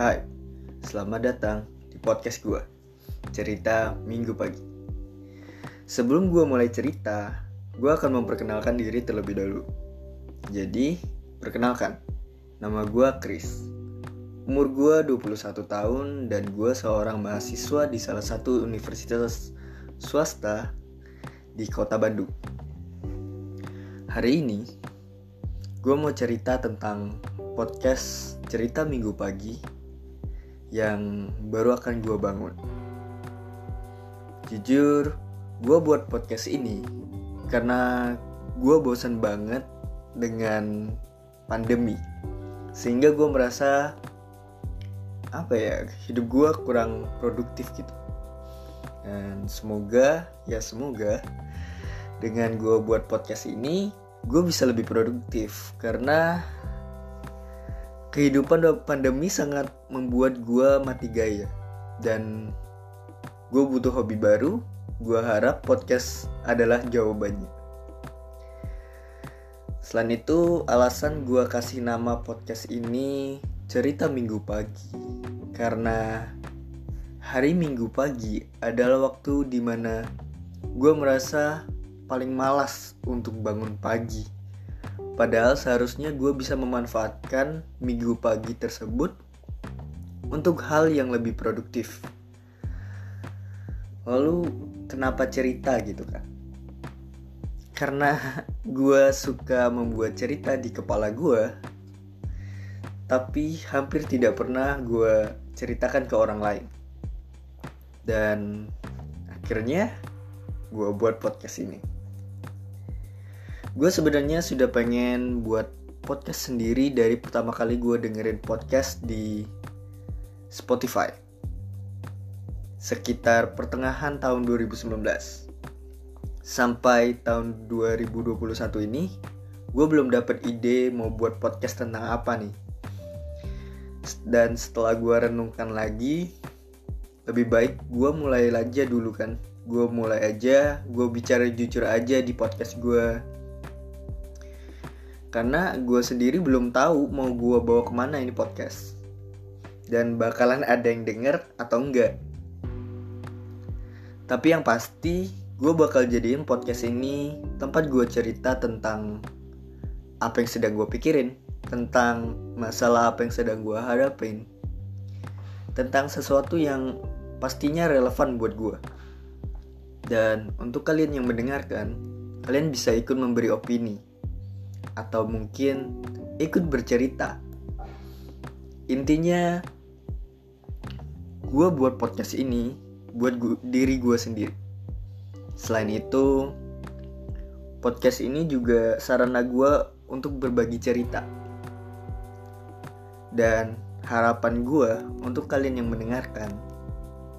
Hai, selamat datang di podcast gue Cerita Minggu Pagi. Sebelum gue mulai cerita, gue akan memperkenalkan diri terlebih dahulu. Jadi, perkenalkan, nama gue Chris. Umur gue 21 tahun dan gue seorang mahasiswa di salah satu universitas swasta di kota Bandung. Hari ini, gue mau cerita tentang podcast cerita minggu pagi yang baru akan gue bangun. Jujur, gue buat podcast ini karena gue bosan banget dengan pandemi. Sehingga gue merasa apa ya hidup gue kurang produktif gitu. Dan semoga ya semoga dengan gue buat podcast ini gue bisa lebih produktif karena kehidupan pandemi sangat membuat gue mati gaya. Dan gue butuh hobi baru gue harap podcast adalah jawabannya. Selain itu alasan gue kasih nama podcast ini cerita minggu pagi. Karena hari minggu pagi adalah waktu di mana gue merasa paling malas untuk bangun pagi Padahal seharusnya gue bisa memanfaatkan minggu pagi tersebut untuk hal yang lebih produktif. Lalu kenapa cerita gitu kan? Karena gue suka membuat cerita di kepala gue, tapi hampir tidak pernah gue ceritakan ke orang lain. Dan akhirnya gue buat podcast ini gue sebenarnya sudah pengen buat podcast sendiri dari pertama kali gue dengerin podcast di Spotify. Sekitar pertengahan tahun 2019 sampai tahun 2021 ini gue belum dapet ide mau buat podcast tentang apa nih. Dan setelah gue renungkan lagi lebih baik gue mulai aja dulu kan. Gue mulai aja gue bicara jujur aja di podcast gue karena gue sendiri belum tahu mau gue bawa ke mana ini podcast. Dan bakalan ada yang denger atau enggak. Tapi yang pasti gue bakal jadiin podcast ini tempat gue cerita tentang apa yang sedang gue pikirin. Tentang masalah apa yang sedang gue hadapin. Tentang sesuatu yang pastinya relevan buat gue dan untuk kalian yang mendengarkan kalian bisa ikut memberi opini atau mungkin ikut bercerita. Intinya, gue buat podcast ini buat gua, diri gue sendiri. Selain itu, podcast ini juga sarana gue untuk berbagi cerita. Dan harapan gue untuk kalian yang mendengarkan,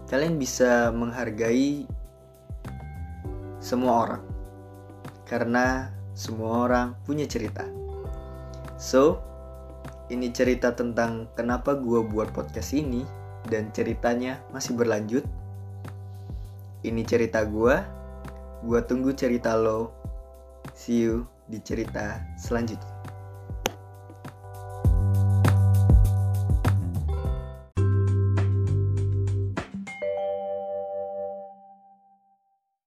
kalian bisa menghargai semua orang. Karena semua orang punya cerita. So, ini cerita tentang kenapa gue buat podcast ini dan ceritanya masih berlanjut. Ini cerita gue. Gue tunggu cerita lo. See you di cerita selanjutnya.